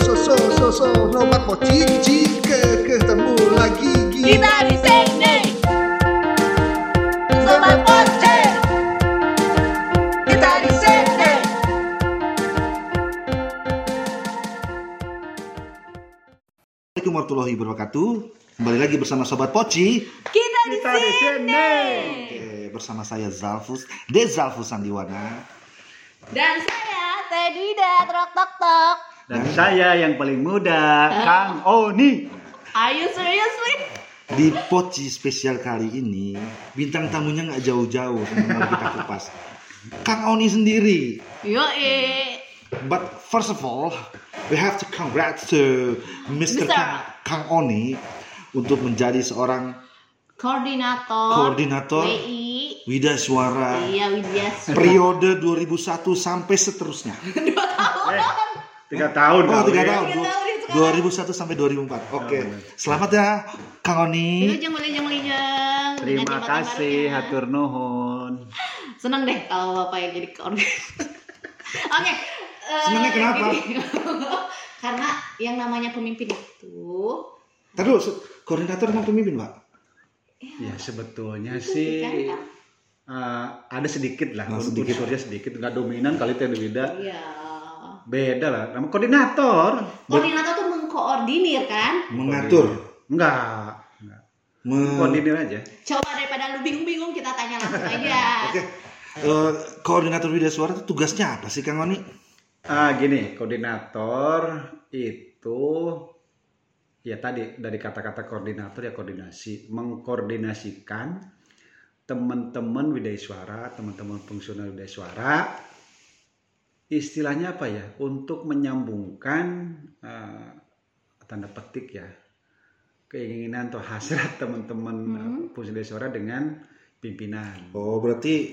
so so so so so Sobat Poci Jika ketemu lagi Kita di sini. Sobat Poce. Kita di sini. Assalamualaikum warahmatullahi wabarakatuh Kembali lagi bersama Sobat Poci Kita di Kita di sini. Oke, Bersama saya Zalfus De Zalfus Sandiwana Dan saya Teddy dan Tok Tok Tok. Dan saya yang paling muda, Kang Oni. Are you seriously? Di Poci spesial kali ini Bintang tamunya nggak jauh-jauh Sama kita kupas Kang Oni sendiri Yo eh. But first of all, we have to congrats to Mr. Mr. Kang, Kang Oni untuk menjadi seorang Koordinator. Koordinator. WI. Wida Suara Iya Widya. periode 2001 sampai seterusnya. Eh, tiga tahun. Oh, tiga ya. tahun. Tiga tahun kan. 2001 sampai 2004. Oke. Oh, Selamat ya Kang Oni. Terima kasih, hatur nuhun. Seneng deh kalau bapak yang jadi koordinator. Oke. eh, Senengnya kenapa? Karena yang namanya pemimpin itu dulu, koordinator emang pemimpin, Pak? Ya sebetulnya sih Kang? eh, ada sedikit lah, un- sedikit. sedikit, nggak dominan kali itu beda. Iya. Beda lah, nama koordinator. Koordinator tuh mengkoordinir kan? Mengatur. Enggak, enggak. Me- Koordinir aja. Coba daripada lu bingung-bingung kita tanya langsung aja. Oke. Eh, koordinator Wida Suara itu tugasnya apa sih Kang Oni? Ah gini, koordinator itu ya tadi dari kata-kata koordinator ya koordinasi, mengkoordinasikan teman-teman Widaya Suara, teman-teman fungsional Widaya Suara istilahnya apa ya? Untuk menyambungkan eh, tanda petik ya keinginan atau hasrat teman-teman eh, Widaya Suara dengan pimpinan. Oh, berarti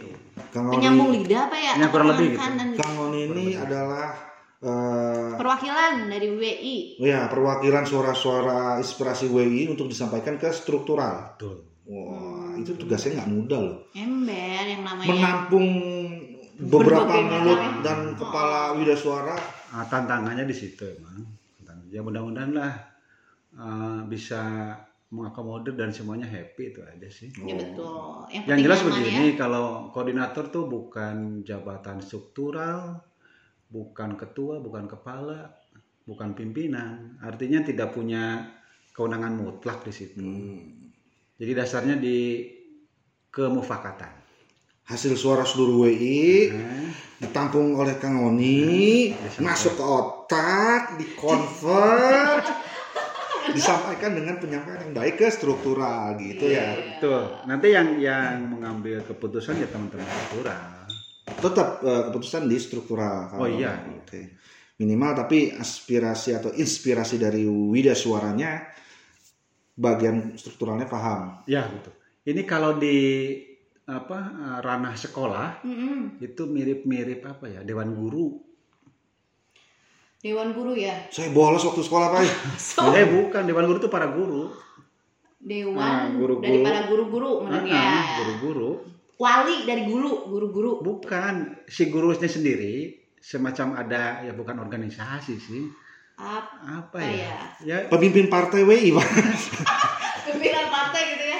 Kang Oni Penyambung lidah apa ya? Ya, kurang lebih gitu. Kang Oni ini adalah eh, Perwakilan dari WI. ya perwakilan suara-suara inspirasi WI untuk disampaikan ke struktural. Betul. Wah, itu tugasnya nggak mudah loh. Ember yang namanya. Menampung beberapa Berbagai mulut ya. dan kepala Wida Suara. Ah, tantangannya di situ emang. Ya mudah-mudahan lah eh, bisa mengakomodir dan semuanya happy itu aja sih. Ya betul. Yang, Yang jelas begini, ya. kalau koordinator tuh bukan jabatan struktural, bukan ketua, bukan kepala, bukan pimpinan. Artinya tidak punya kewenangan mutlak di situ. Hmm. Jadi dasarnya di kemufakatan. Hasil suara seluruh WI Nah, ditampung oleh Kang Oni, Bisa. masuk ke otak, dikonvert, disampaikan dengan penyampaian yang baik ke struktural gitu ya. betul. Nanti yang yang mengambil keputusan ya teman-teman struktural. Tetap eh, keputusan di struktural. Oh, iya. Oke. Minimal tapi aspirasi atau inspirasi dari Wida suaranya bagian strukturalnya paham. Ya betul. Ini kalau di apa eh, ranah sekolah Mm-mm. itu mirip-mirip apa ya dewan guru. Dewan guru ya. Saya bolos waktu sekolah Pak. So, Eh bukan dewan guru itu para guru. dewan Nah, guru-guru. daripada guru-guru menurutnya. Ah, Guru-guru. Wali dari guru, guru-guru. Bukan si gurunya sendiri semacam ada ya bukan organisasi sih. Apa Apa ya? Ya Pemimpin partai WI Pak. pimpinan partai gitu ya?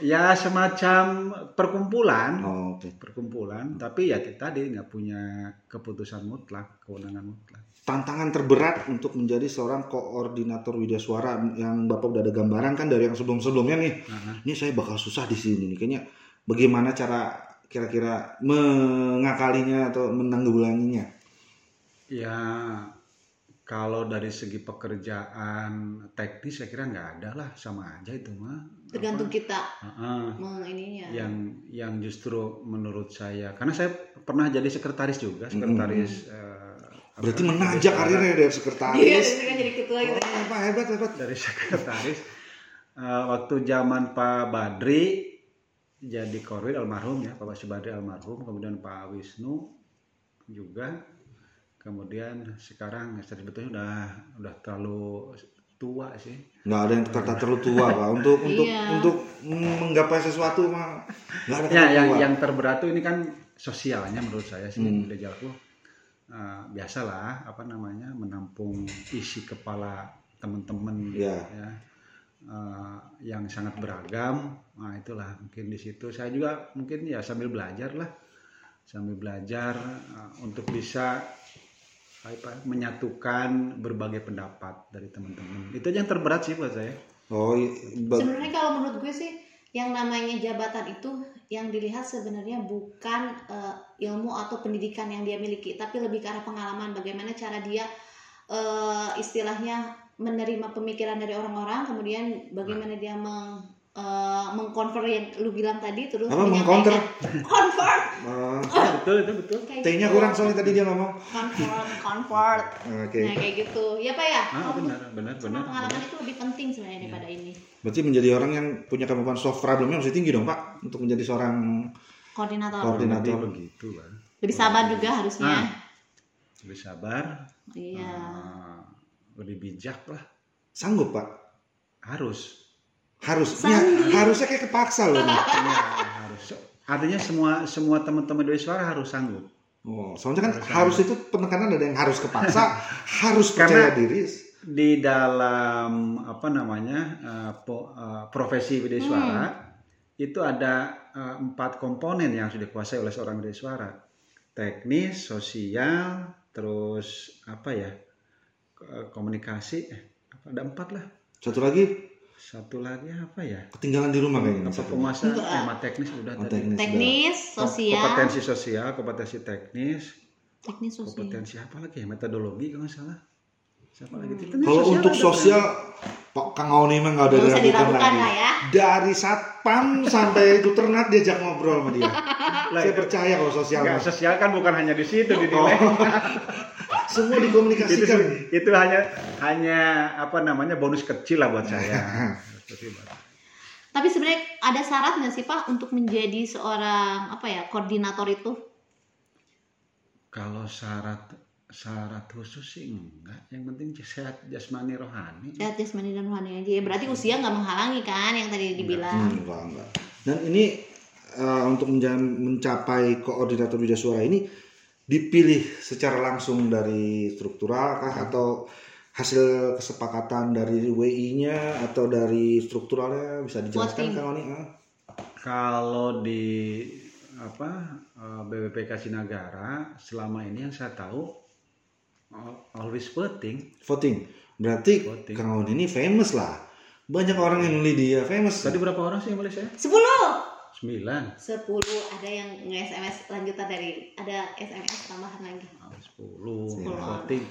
Ya semacam perkumpulan. Oh, oke. Perkumpulan, tapi ya tadi nggak punya keputusan mutlak, kewenangan mutlak. Tantangan terberat untuk menjadi seorang koordinator Wida Suara yang Bapak udah ada gambaran kan dari yang sebelum-sebelumnya nih. Nah, Ini saya bakal susah di sini nih. Kayaknya bagaimana cara kira-kira mengakalinya atau menanggulanginya? Ya, kalau dari segi pekerjaan teknis saya kira nggak ada lah, sama aja itu mah. Tergantung kita Apa? Heeh. meng ininya. yang yang justru menurut saya, karena saya pernah jadi sekretaris juga, sekretaris. eh, Berarti apa, menanjak sekretaris karirnya dari Iya, sekretaris. itu kan jadi ketua gitu. Oh, Pak hebat hebat. dari sekretaris. Eh, waktu zaman Pak Badri jadi korwil almarhum ya, Pak Badri almarhum, kemudian Pak Wisnu juga kemudian sekarang saya sebetulnya udah udah terlalu tua sih Nggak ada yang kata terlalu tua pak. Untuk untuk Iya. untuk menggapai sesuatu mah nggak ada ya yang tua. yang terberat tuh ini kan sosialnya menurut saya sih Hmm. udah jauh eh, biasalah apa namanya menampung isi kepala teman-teman Iya. ya eh, yang sangat beragam nah itulah mungkin di situ saya juga mungkin ya sambil belajar lah sambil belajar eh, untuk bisa menyatukan berbagai pendapat dari teman-teman. Itu aja yang terberat sih buat saya. Oh, i- ba- Sebenarnya kalau menurut gue sih yang namanya jabatan itu yang dilihat sebenarnya bukan eh, ilmu atau pendidikan yang dia miliki, tapi lebih ke arah pengalaman. Bagaimana cara dia eh, istilahnya menerima pemikiran dari orang-orang, kemudian bagaimana dia meng eh, mengconvert yang lu bilang tadi terus Apa, mengcounter? convert. Eh, betul itu betul. Kayak T-nya gitu. kurang soalnya tadi dia ngomong. convert convert. Oke. nah kayak gitu. Ya pak ya? Ah benar benar benar pengalaman itu lebih penting sebenarnya daripada ini. Berarti menjadi orang yang punya kemampuan soft problemnya masih tinggi dong, Pak, untuk menjadi seorang koordinator. Koordinator. Begitu lah lebih sabar juga harusnya. Ah. lebih sabar. Iya. Eh, lebih bijak lah. Sanggup, Pak. harus Harus. Sanggup. Ya, harusnya kayak kepaksa loh. nih. Iya, harus artinya semua semua teman-teman dari suara harus sanggup Oh, soalnya kan Harus harus, itu penekanan ada yang harus kepaksa, harus percaya Karena- diri. di dalam apa namanya eh, po- eh, profesi bidai suara itu ada eh, empat komponen yang sudah dikuasai oleh seorang bidai suara teknis sosial terus apa ya komunikasi eh, apa ada empat lah Satu lagi satu lagi apa ya ketinggalan di rumah kayaknya. apa penguasaan Enggak. tema teknis udah Oh, tadi teknis. teknis sosial kompetensi sosial kompetensi teknis teknis sosial kompetensi apa lagi ya metodologi kalau nggak salah siapa lagi Hmm. Teknis Kalau sosial untuk ada sosial, Pak Kang Auni mah nggak ada diragukan diragukan lagi. lah ya Dari satpam sampai itu ternak diajak ngobrol sama dia. Lah, Saya percaya kalau sosial. Enggak, sosial kan bukan hanya di situ di Oh. semua itu, dikomunikasikan. itu hanya hanya apa namanya bonus kecil lah buat saya. Itu. tapi sebenarnya ada syarat nggak sih pak untuk menjadi seorang apa ya koordinator itu Kalau syarat syarat khusus sih enggak. Yang penting sehat jasmani rohani. sehat jasmani dan rohani aja ya berarti usia nggak menghalangi kan yang tadi dibilang enggak, enggak. Dan ini eh, untuk mencapai koordinator bidang suara ini dipilih secara langsung dari struktural kah atau hasil kesepakatan dari WI-nya atau dari strukturalnya bisa dijelaskan. Kang Oni? Ah. Kalau di apa eh, BPPK Sinagara selama ini yang saya tahu al- always voting. Voting. Berarti Voting. Kang Oni ini famous lah. Banyak orang yang milih dia, famous. Tadi berapa orang sih yang boleh saya? sepuluh Sembilan. sepuluh ada yang nge-SMS lanjutan dari ada SMS tambahan lagi Ah, 10 Sepuluh. voting.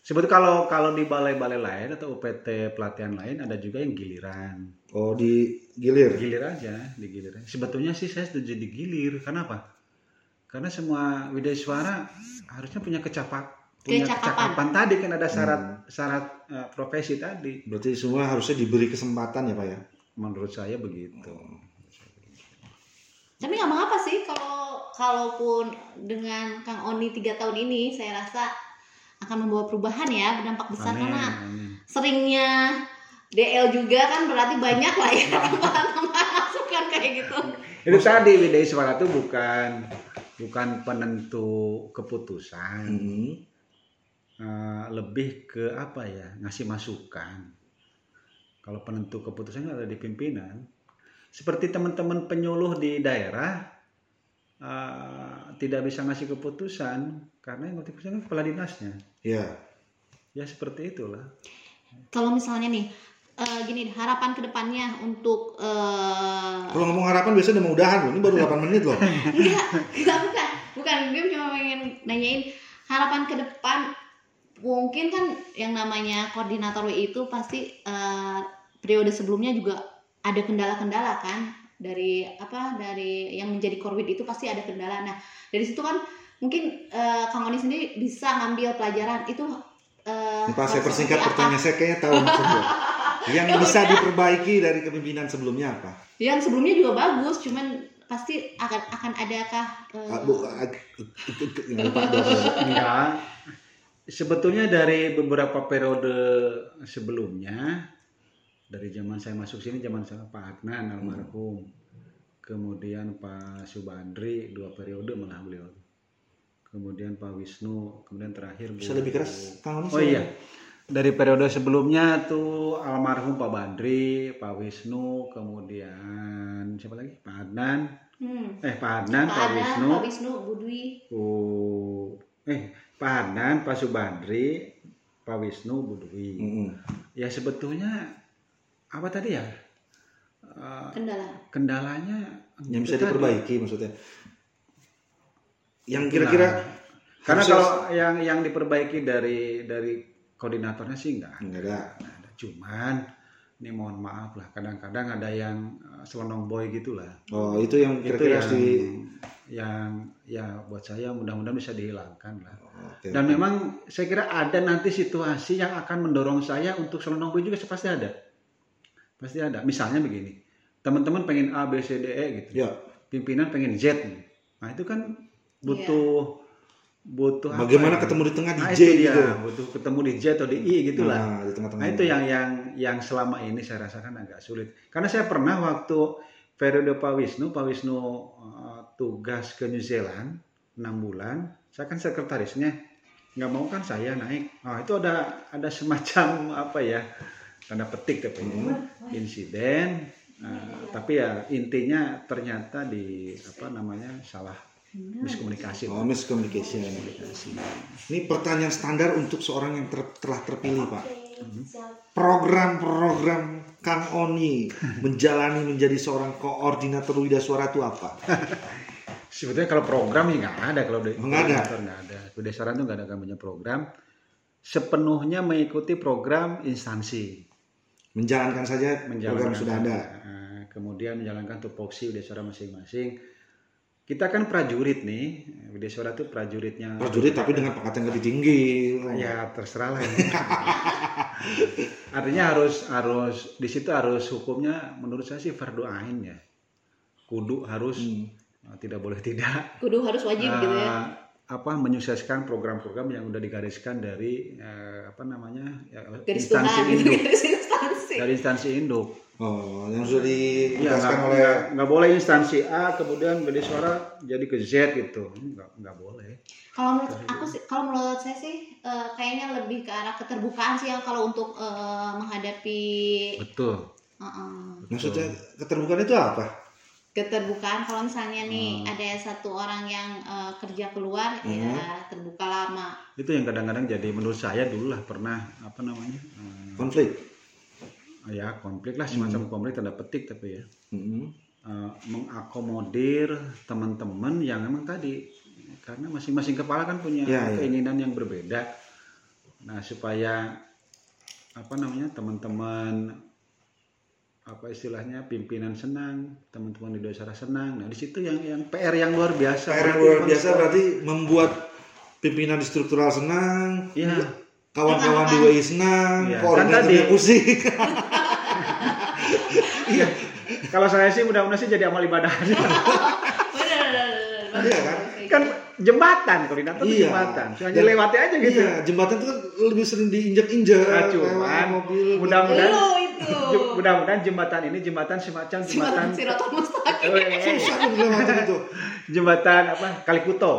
Sebetulnya kalau kalau di balai-balai lain atau UPT pelatihan lain ada juga yang giliran. Oh, di gilir. Gilir aja, digilir. aja. Sebetulnya sih saya setuju digilir. Kenapa? Karena semua widya suara harusnya punya kecapak punya Kecakapan. kecakapan tadi kan ada syarat syarat eh, profesi tadi. Berarti semua harusnya diberi kesempatan ya, Pak ya. Menurut saya begitu. Tapi nggak mengapa sih kalau kalaupun dengan Kang Oni tiga tahun ini saya rasa akan membawa perubahan ya berdampak besar Amin, karena amin. seringnya DL juga kan berarti banyak lah ya tambahan-tambahan masukan kayak gitu Itu tadi widya suara itu bukan bukan penentu keputusan. Hmm. Eh, lebih ke apa ya ngasih masukan kalau penentu keputusan kan ada di pimpinan seperti teman-teman penyuluh di daerah eh, tidak bisa ngasih keputusan karena yang ngasih keputusan kan kepala dinasnya Ya. ya seperti itulah kalau misalnya nih eh, gini harapan ke depannya untuk eh, Kalau ngomong harapan biasanya udah mau udahan loh. Ini baru 8 menit loh. enggak enggak bukan bukan gue cuma pengen nanyain harapan ke depan mungkin kan yang namanya koordinator WI itu pasti eh, periode sebelumnya juga ada kendala-kendala kan? Dari apa? Dari yang menjadi korwit itu pasti ada kendala. Nah dari situ kan mungkin eh, Kang Oni sendiri bisa ngambil pelajaran. Itu eh, Pak, saya persingkat pertanyaan saya kayaknya tahu maksudnya. Yang bisa diperbaiki dari kepemimpinan sebelumnya apa? yang sebelumnya juga bagus cuman pasti akan akan adakah Ah, Bu, enggak. Sebetulnya dari beberapa periode sebelumnya dari zaman saya masuk sini zaman saya Pak Adnan almarhum kemudian Pak Subandri dua periode malah beliau kemudian Pak Wisnu, kemudian terakhir Bu. Bisa lebih keras, Kang Oni? Oh iya. Dari periode sebelumnya tuh almarhum Pak Bandri, Pak Wisnu, kemudian siapa lagi? Pak Adnan. Hmm. Eh Pak Adnan, Pak Pak, Ada, Wisnu, Pak Wisnu, Bu Dwi. Bu eh Pak Adnan, Pak Subandri, Pak Wisnu, Bu Dwi. Mm-mm. Ya sebetulnya apa tadi ya? Eh, Kendala. kendalanya Yang bisa itu tadi. diperbaiki maksudnya. Yang kira-kira Nah, karena kalau yang yang diperbaiki dari dari koordinatornya sih enggak Nggak ada. Nggak ada. Cuman ini mohon maaf lah kadang-kadang ada yang eh, selonong boy gitulah. Oh, itu yang Itu kira-kira yang harus di yang ya buat saya mudah-mudahan bisa dihilangkan lah. Oke. Dan memang saya kira ada nanti situasi yang akan mendorong saya untuk selonong boy juga pasti ada. Pasti ada. Misalnya begini. Teman-teman pengen A B C D E gitu. Ya, Pimpinan pengen Z. Nah, itu kan butuh butuh apa bagaimana ya? ketemu di tengah di Nah, J itu dia, gitu. butuh ketemu di J atau di I gitu lah. Nah, di tengah-tengah. Nah, itu yang yang yang selama ini saya rasakan agak sulit. Karena saya pernah waktu periode Pak Wisnu, Pak Wisnu uh, tugas ke New Zealand 6 bulan, saya kan sekretarisnya. Nggak mau kan saya naik. Nah, itu ada ada semacam apa ya? Tanda petik tapi insiden Nah, tapi ya intinya ternyata di apa namanya salah miskomunikasi. Oh, miscommunication. Ini pertanyaan standar untuk seorang yang ter- telah terpilih, Pak. Program-program Kang Oni menjalani menjadi seorang koordinator Wida Suara itu apa? Sebetulnya kalau program ya nggak ada kalau di nggak ada? nggak ada. Kedesaran itu nggak ada namanya program. Sepenuhnya mengikuti program instansi. Menjalankan saja program sudah ada. Nah, kemudian menjalankan tupoksi Wideswara masing-masing. Kita kan prajurit nih, Wideswara itu prajuritnya. Prajurit tapi dengan pangkat yang lebih tinggi. Ya terserah lah. ya. Artinya harus harus di situ harus hukumnya menurut saya sih fardu ain ya. Kudu harus Hmm. eh, tidak boleh tidak. Kudu harus wajib gitu ya. Eh, apa menyukseskan program-program yang udah digariskan dari eh, apa namanya ya, Garis instansi Tuhan gitu, induk garis instansi. dari instansi induk Oh, yang sudah ya dijelaskan nggak oleh nggak- boleh instansi A kemudian beda suara jadi ke Z gitu nggak nggak boleh Kalau menurut aku sih, kalau menurut saya sih eh, kayaknya lebih ke arah keterbukaan sih ya kalau untuk eh, menghadapi betul eh, eh, maksudnya keterbukaan itu apa? keterbukaan kalau misalnya nih Hmm. ada satu orang yang eh, kerja keluar ya terbuka lama itu yang kadang-kadang jadi menurut saya dulu lah pernah apa namanya Konflik. Ya konflik lah semacam konflik tanda petik tapi ya Mm-mm. eh, mengakomodir teman-teman yang memang tadi karena masing-masing kepala kan punya Ya, ya. keinginan yang berbeda. Nah supaya apa namanya teman-teman apa istilahnya pimpinan senang, teman-teman di dosara senang. Nah di situ yang yang PR yang luar biasa. PR yang luar biasa berarti membuat pimpinan di struktural senang, Iya. kawan-kawan di WI senang, Iya, kan tadi- pusing. Iya. Kalau saya sih mudah-mudahan sih jadi amal ibadah. Iya kan? kan jembatan koordinator itu Iya. jembatan. Cuma Dan- lewati aja gitu. Iya, jembatan itu kan lebih sering diinjak-injak. Nah, cuman mobil. mudah-mudahan itu. Mudah-mudahan jembatan ini jembatan semacam jembatan Jembatan Siratul Mustaqim. Susah itu. jembatan apa Kalikuto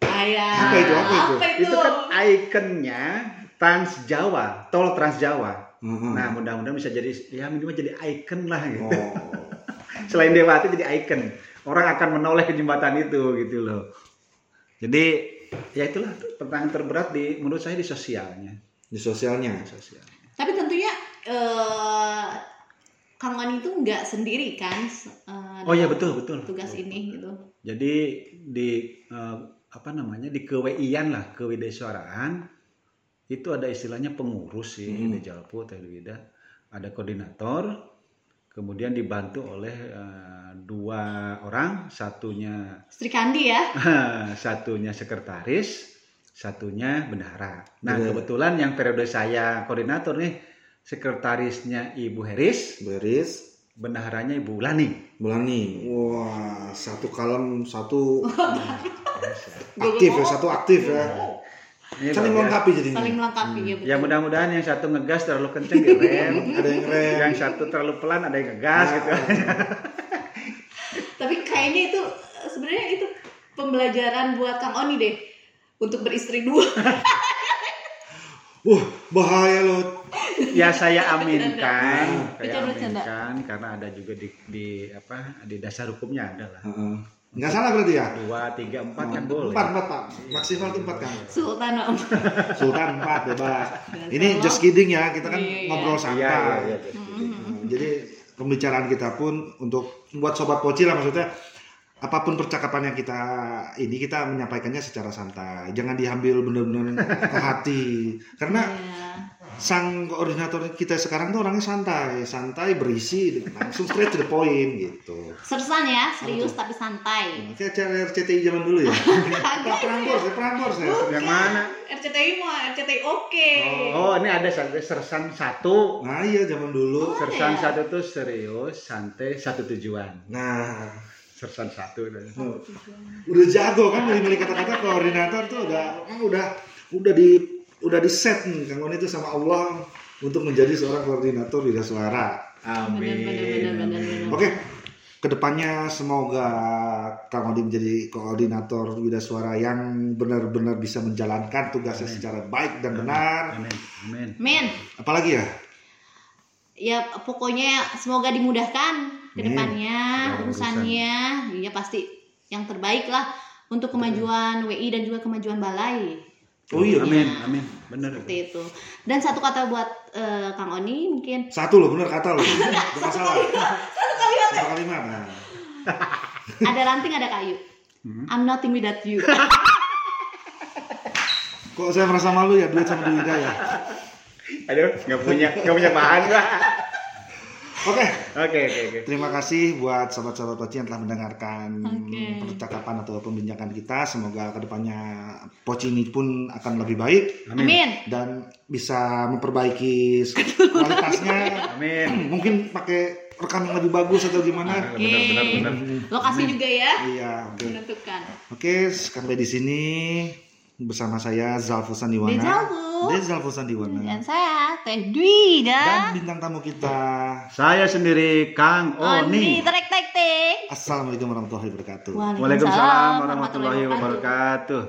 Ayah. Apa itu? Apa itu? itu kan ikonnya Trans Jawa tol Trans Jawa Mhm. nah mudah-mudahan bisa jadi ya minimal jadi ikon lah gitu Oh. selain Dewati jadi ikon orang akan menoleh ke jembatan itu gitu loh jadi ya itulah pertanyaan terberat di menurut saya di sosialnya Di sosialnya. Di sosialnya Tapi tentunya eh Kang Wan itu nggak sendiri kan eh, oh iya dalam betul betul tugas ini gitu. Jadi di eh, apa namanya di kewian lah kewideswaraan itu ada istilahnya pengurus sih Hmm. di Jalpo Teh Wida ada koordinator kemudian dibantu oleh eh, dua orang satunya Sri Kandi ya. satunya sekretaris satunya bendahara. Nah Benar. kebetulan yang periode saya koordinator nih sekretarisnya Ibu Heris Beris. bendaharanya Ibu Lani. Bulani. Wah, satu kalem, satu aktif ya, satu aktif ya. Ini Saling melengkapi jadinya. saling melengkapi ya betul. Ya mudah-mudahan yang satu ngegas terlalu kenceng direm, Ada yang rem. yang satu terlalu pelan ada yang ngegas Nah, gitu. Tapi kayaknya itu sebenarnya itu pembelajaran buat Kang Oni deh. untuk beristri dua. Wah, bahaya loh. Ya saya aminkan, saya Bercanda, bercanda. aminkan karena ada juga di, di apa di dasar hukumnya ada lah. Heeh. Nggak salah berarti ya? Dua, tiga, empat kan boleh. Empat, empat, Pak. Maksimal tuh empat kan? Sultan Om. Sultan empat bebas. Ini just kidding ya, kita kan Iya, iya. ngobrol Iya, santai. iya, iya. Hmm, Jadi pembicaraan kita pun untuk buat sobat poci lah maksudnya apa pun percakapan yang kita ini kita menyampaikannya secara santai. Jangan diambil benar-benar ke hati. Karena Iya. Sang koordinator kita sekarang tuh orangnya santai, santai berisi langsung straight to the point gitu. Sersan ya, serius tapi santai. Kayak acara RCTI zaman dulu ya. Pak Prambors, ya Prambors ya. Yang mana? RCTI mah RCTI oke. Oh, ini ada santai sersan satu. Nah iya zaman dulu. Sersan ya? satu tuh serius, santai, satu tujuan. Nah, Sersan satu. udah jago kan milih kata-kata koordinator tuh udah kan udah udah di udah di set nih Kang Oni itu sama Allah untuk menjadi seorang koordinator di suara. Bener, bener, bener, Amin. bener. Oke, ke depannya semoga Kang Odi menjadi koordinator Wida Suara yang benar-benar bisa menjalankan tugasnya secara baik dan benar. Amin. Amin. Men, Apalagi ya? ya pokoknya semoga dimudahkan ke Amin. depannya Ya, urusannya. Ya pasti yang terbaik lah untuk kemajuan WI dan juga kemajuan balai. Oh iya. Amin. Amin. Benar. Seperti itu. Dan satu kata buat eh, Kang Oni mungkin Satu loh, benar kata loh. Jangan salah. Satu kalimat. Satu kalimat. Nah. ada ranting ada kayu. Hmm. I'm nothing without you. Kok saya merasa malu ya duet sama Wida ya? Aduh, nggak punya nggak punya bahan gua. Oke, Oke, oke, oke. terima kasih buat sobat-sobat Poci yang telah mendengarkan Oke. percakapan atau pembincangan kita. Semoga ke depannya Poci ini pun akan lebih baik Amin. dan bisa memperbaiki kualitasnya. Amin. Mungkin pakai rekam yang lebih bagus atau gimana? Oke. Benar, benar, benar. Lokasi juga ya Iya, oke. menentukan. Oke, sampai di sini bersama saya Zalfu Sandiwana. Dejalvu. Dezalfu Sandiwana. Dan saya Teh Dwi Dan dan bintang tamu kita. Saya sendiri Kang Oni Oni. Tek Tek. Assalamualaikum warahmatullahi wabarakatuh. Waalaikumsalam warahmatullahi wabarakatuh.